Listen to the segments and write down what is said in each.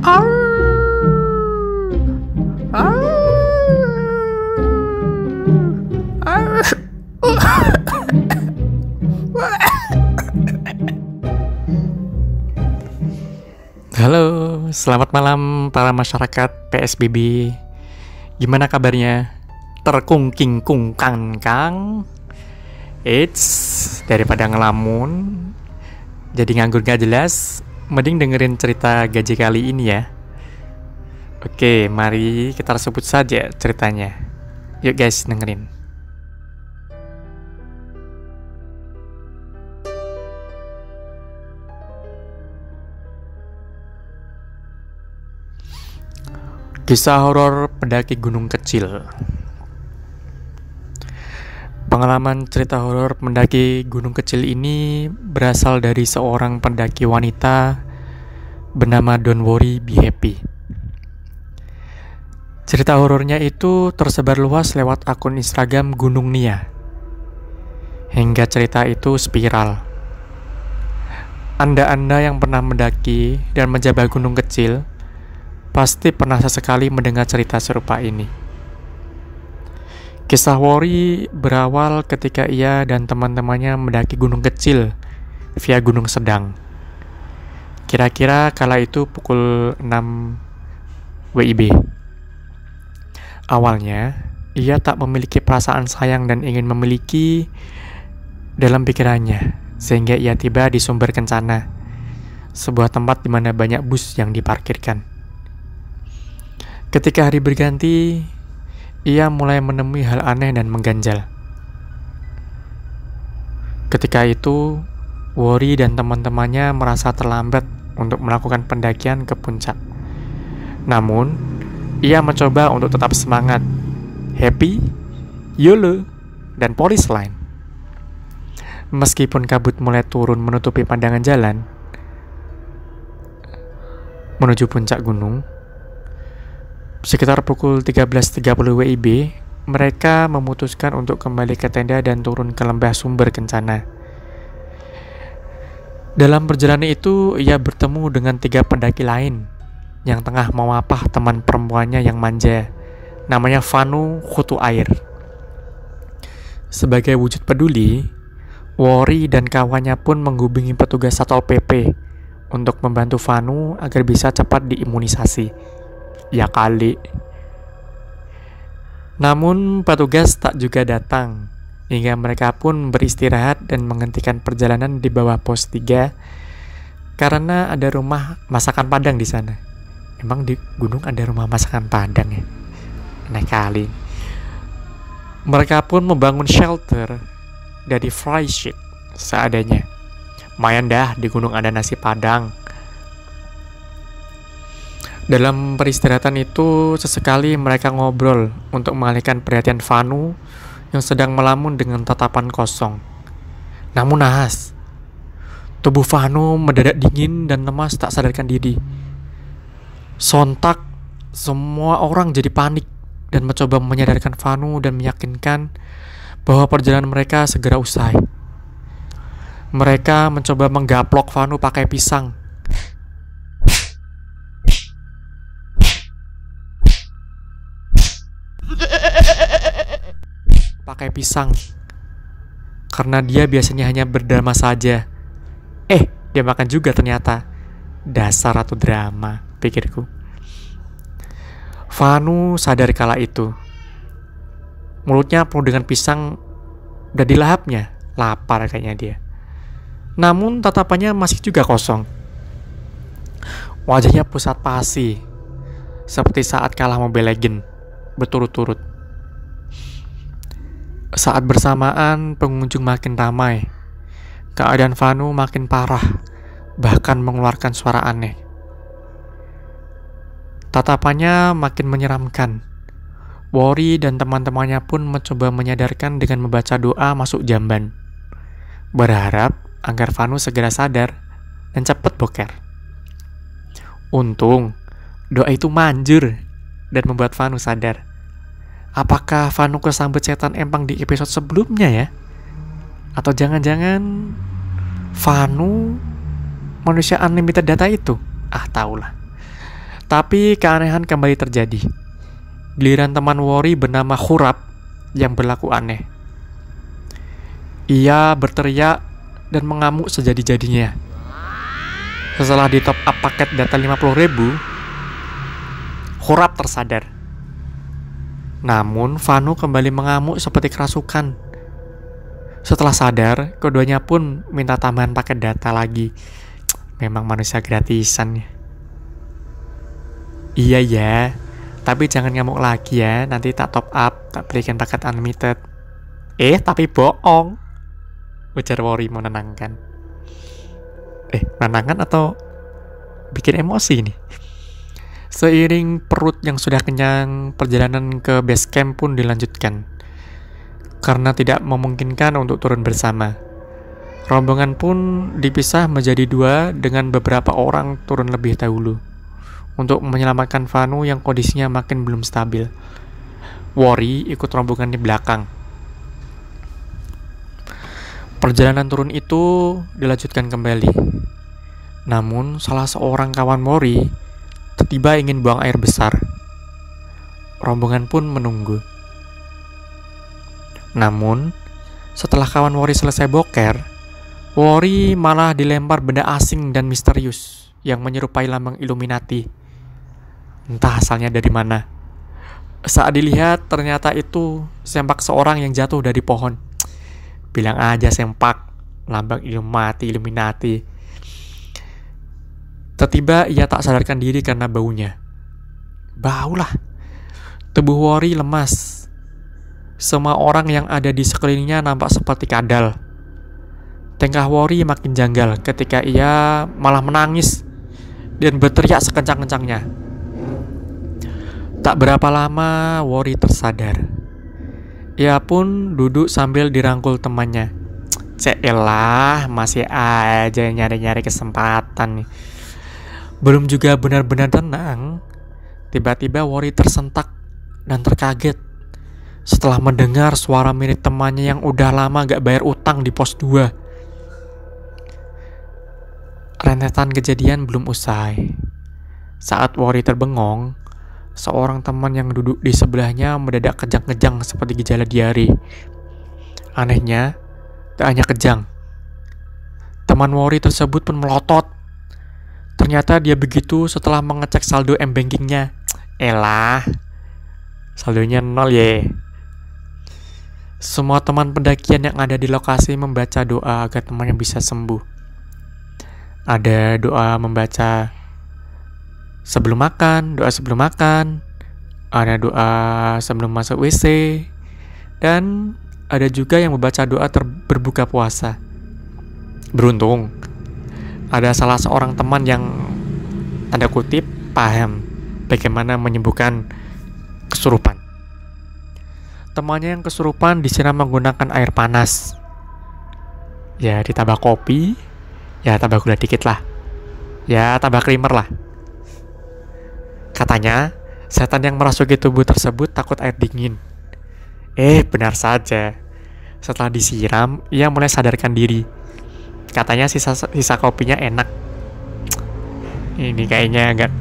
Halo, selamat malam para masyarakat PSBB. Gimana kabarnya? Terkungking kungkang kang. It's daripada ngelamun, jadi nganggur gak jelas, mending dengerin cerita gaji kali ini ya. Oke, mari kita sebut saja ceritanya. Yuk guys, dengerin. Kisah horor pendaki gunung kecil. Pengalaman cerita horor mendaki gunung kecil ini berasal dari seorang pendaki wanita bernama Don't Worry Be Happy. Cerita horornya itu tersebar luas lewat akun Instagram Gunung Nia. Hingga cerita itu spiral. Anda-anda yang pernah mendaki dan menjabat gunung kecil pasti pernah sesekali mendengar cerita serupa ini. Kisah Wori berawal ketika ia dan teman-temannya mendaki gunung kecil via gunung sedang. Kira-kira kala itu pukul 6 WIB. Awalnya, ia tak memiliki perasaan sayang dan ingin memiliki dalam pikirannya, sehingga ia tiba di sumber kencana, sebuah tempat di mana banyak bus yang diparkirkan. Ketika hari berganti, ia mulai menemui hal aneh dan mengganjal. Ketika itu, Wori dan teman-temannya merasa terlambat untuk melakukan pendakian ke puncak. Namun, ia mencoba untuk tetap semangat, happy, YOLO, dan polis lain. Meskipun kabut mulai turun menutupi pandangan jalan menuju puncak gunung, sekitar pukul 13.30 WIB, mereka memutuskan untuk kembali ke tenda dan turun ke lembah sumber kencana. Dalam perjalanan itu, ia bertemu dengan tiga pendaki lain yang tengah mewapah teman perempuannya yang manja, namanya Vanu Kutu Air. Sebagai wujud peduli, Wori dan kawannya pun menghubungi petugas Satpol PP untuk membantu Vanu agar bisa cepat diimunisasi. Ya kali. Namun petugas tak juga datang, hingga mereka pun beristirahat dan menghentikan perjalanan di bawah pos 3 karena ada rumah masakan Padang di sana. Emang di gunung ada rumah masakan Padang ya? Aneh kali. Mereka pun membangun shelter dari fry sheet seadanya. Mayan dah di gunung ada nasi Padang. Dalam peristirahatan itu, sesekali mereka ngobrol untuk mengalihkan perhatian Vanu yang sedang melamun dengan tatapan kosong. Namun nahas, tubuh Vanu mendadak dingin dan lemas tak sadarkan diri. Sontak, semua orang jadi panik dan mencoba menyadarkan Vanu dan meyakinkan bahwa perjalanan mereka segera usai. Mereka mencoba menggaplok Vanu pakai pisang. Pakai pisang. Karena dia biasanya hanya berdrama saja. Eh, dia makan juga ternyata. Dasar ratu drama pikirku. Vanu sadar kala itu. Mulutnya penuh dengan pisang dan dilahapnya. Lapar kayaknya dia. Namun tatapannya masih juga kosong. Wajahnya pusat pasi. Seperti saat kalah Mobile Legend. Berturut-turut. Saat bersamaan pengunjung makin ramai. Keadaan Vanu makin parah. Bahkan mengeluarkan suara aneh. Tatapannya makin menyeramkan. Wori dan teman-temannya pun mencoba menyadarkan dengan membaca doa masuk jamban. Berharap agar Vanu segera sadar dan cepat boker. Untung, doa itu manjur dan membuat Vanu sadar. Apakah Vanu kesambet setan empang di episode sebelumnya ya? Atau jangan-jangan Vanu manusia unlimited data itu? Ah, tahulah. Tapi keanehan kembali terjadi. Giliran teman Wori bernama Khurab yang berlaku aneh. Ia berteriak dan mengamuk sejadi-jadinya. Setelah di top up paket data 50 ribu, Khurab tersadar. Namun, Vanu kembali mengamuk seperti kerasukan. Setelah sadar, keduanya pun minta tambahan paket data lagi. Memang manusia gratisan ya. Iya ya, tapi jangan ngamuk lagi ya, nanti tak top up, tak berikan paket unlimited. Eh, tapi bohong. Ujar Wori menenangkan. Eh, menenangkan atau bikin emosi nih? Seiring perut yang sudah kenyang, perjalanan ke base camp pun dilanjutkan. Karena tidak memungkinkan untuk turun bersama. Rombongan pun dipisah menjadi dua dengan beberapa orang turun lebih dahulu untuk menyelamatkan Vanu yang kondisinya makin belum stabil. Wori ikut rombongan di belakang. Perjalanan turun itu dilanjutkan kembali. Namun, salah seorang kawan Mori tiba ingin buang air besar. Rombongan pun menunggu. Namun, setelah kawan Wori selesai boker, Wori malah dilempar benda asing dan misterius yang menyerupai lambang Illuminati. Entah asalnya dari mana. Saat dilihat, ternyata itu sempak seorang yang jatuh dari pohon. Bilang aja sempak, lambang Illuminati, Illuminati. Tiba-tiba ia tak sadarkan diri karena baunya. Bau lah. Tubuh Wori lemas. Semua orang yang ada di sekelilingnya nampak seperti kadal. Tingkah Wori makin janggal ketika ia malah menangis dan berteriak sekencang-kencangnya. Tak berapa lama, Wori tersadar. Ia pun duduk sambil dirangkul temannya. Celah, masih aja nyari-nyari kesempatan nih. Belum juga benar-benar tenang, tiba-tiba Wori tersentak dan terkaget setelah mendengar suara mirip temannya yang udah lama gak bayar utang di pos 2. Rentetan kejadian belum usai. Saat Wori terbengong, Seorang teman yang duduk di sebelahnya mendadak kejang-kejang seperti gejala diare. Anehnya, tak hanya kejang. Teman Wori tersebut pun melotot. Ternyata dia begitu setelah mengecek saldo m-bankingnya. Elah, saldonya nol ya. Semua teman pendakian yang ada di lokasi membaca doa agar temannya bisa sembuh. Ada doa membaca sebelum makan, doa sebelum makan, ada doa sebelum masuk WC, dan ada juga yang membaca doa berbuka puasa. Beruntung, ada salah seorang teman yang tanda kutip paham bagaimana menyembuhkan kesurupan. Temannya yang kesurupan disiram menggunakan air panas. Ya ditambah kopi, ya tambah gula dikit lah. Ya tambah creamer lah. Katanya, setan yang merasuki tubuh tersebut takut air dingin. Eh, benar saja. Setelah disiram, ia mulai sadarkan diri. Katanya sisa sisa kopinya enak. Ini kayaknya agak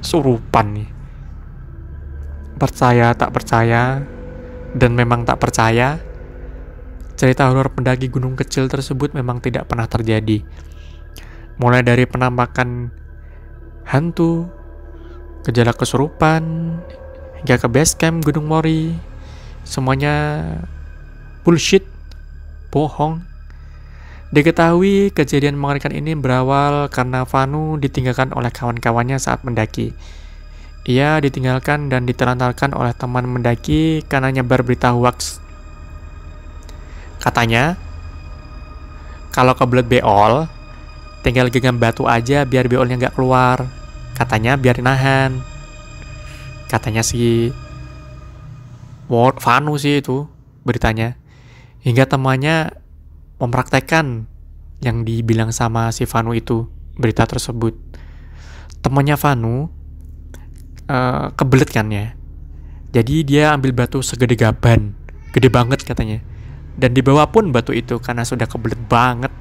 surupan nih. Percaya tak percaya, dan memang tak percaya, cerita horor pendaki gunung kecil tersebut memang tidak pernah terjadi. Mulai dari penampakan hantu, gejala kesurupan, hingga ke base camp Gunung Mori. Semuanya bullshit, bohong. Diketahui kejadian mengerikan ini berawal karena Vanu ditinggalkan oleh kawan-kawannya saat mendaki. Ia ditinggalkan dan ditelantarkan oleh teman mendaki karena nyebar berita hoax. Katanya, kalau kebelet beol, tinggal genggam batu aja biar beolnya nggak keluar. Katanya biar nahan. Katanya si Vanu sih itu beritanya. Hingga temannya mempraktekkan yang dibilang sama si Vanu itu berita tersebut. Temannya Vanu uh, kebelet kan ya. Jadi dia ambil batu segede gaban, gede banget katanya. Dan dibawa pun batu itu karena sudah kebelet banget.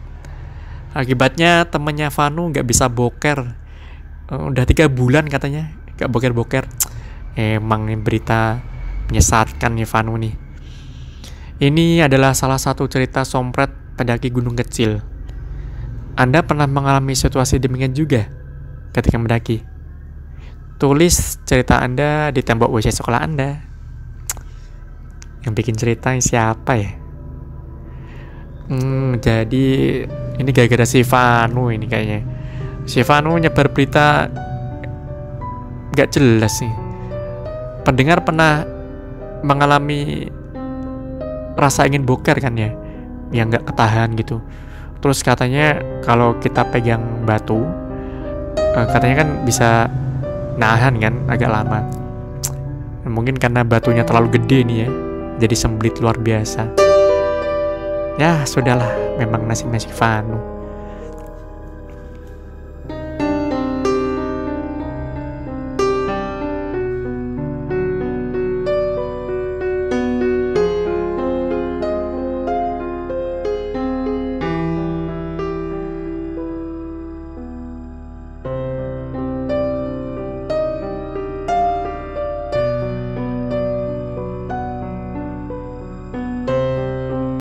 Akibatnya temannya Vanu nggak bisa boker uh, udah tiga bulan katanya gak boker-boker emang nih berita menyesatkan nih Vanu nih ini adalah salah satu cerita sompret pendaki gunung kecil. Anda pernah mengalami situasi demikian juga ketika mendaki? Tulis cerita Anda di tembok WC sekolah Anda. Yang bikin cerita siapa ya? Hmm, jadi ini gara-gara si Vanu ini kayaknya. Si Vanu nyebar berita nggak jelas sih. Pendengar pernah mengalami rasa ingin boker kan ya, yang nggak ketahan gitu. Terus katanya kalau kita pegang batu, eh, katanya kan bisa nahan kan agak lama. Mungkin karena batunya terlalu gede nih ya, jadi semblit luar biasa. Ya, sudahlah, memang nasib-nasib Vanu.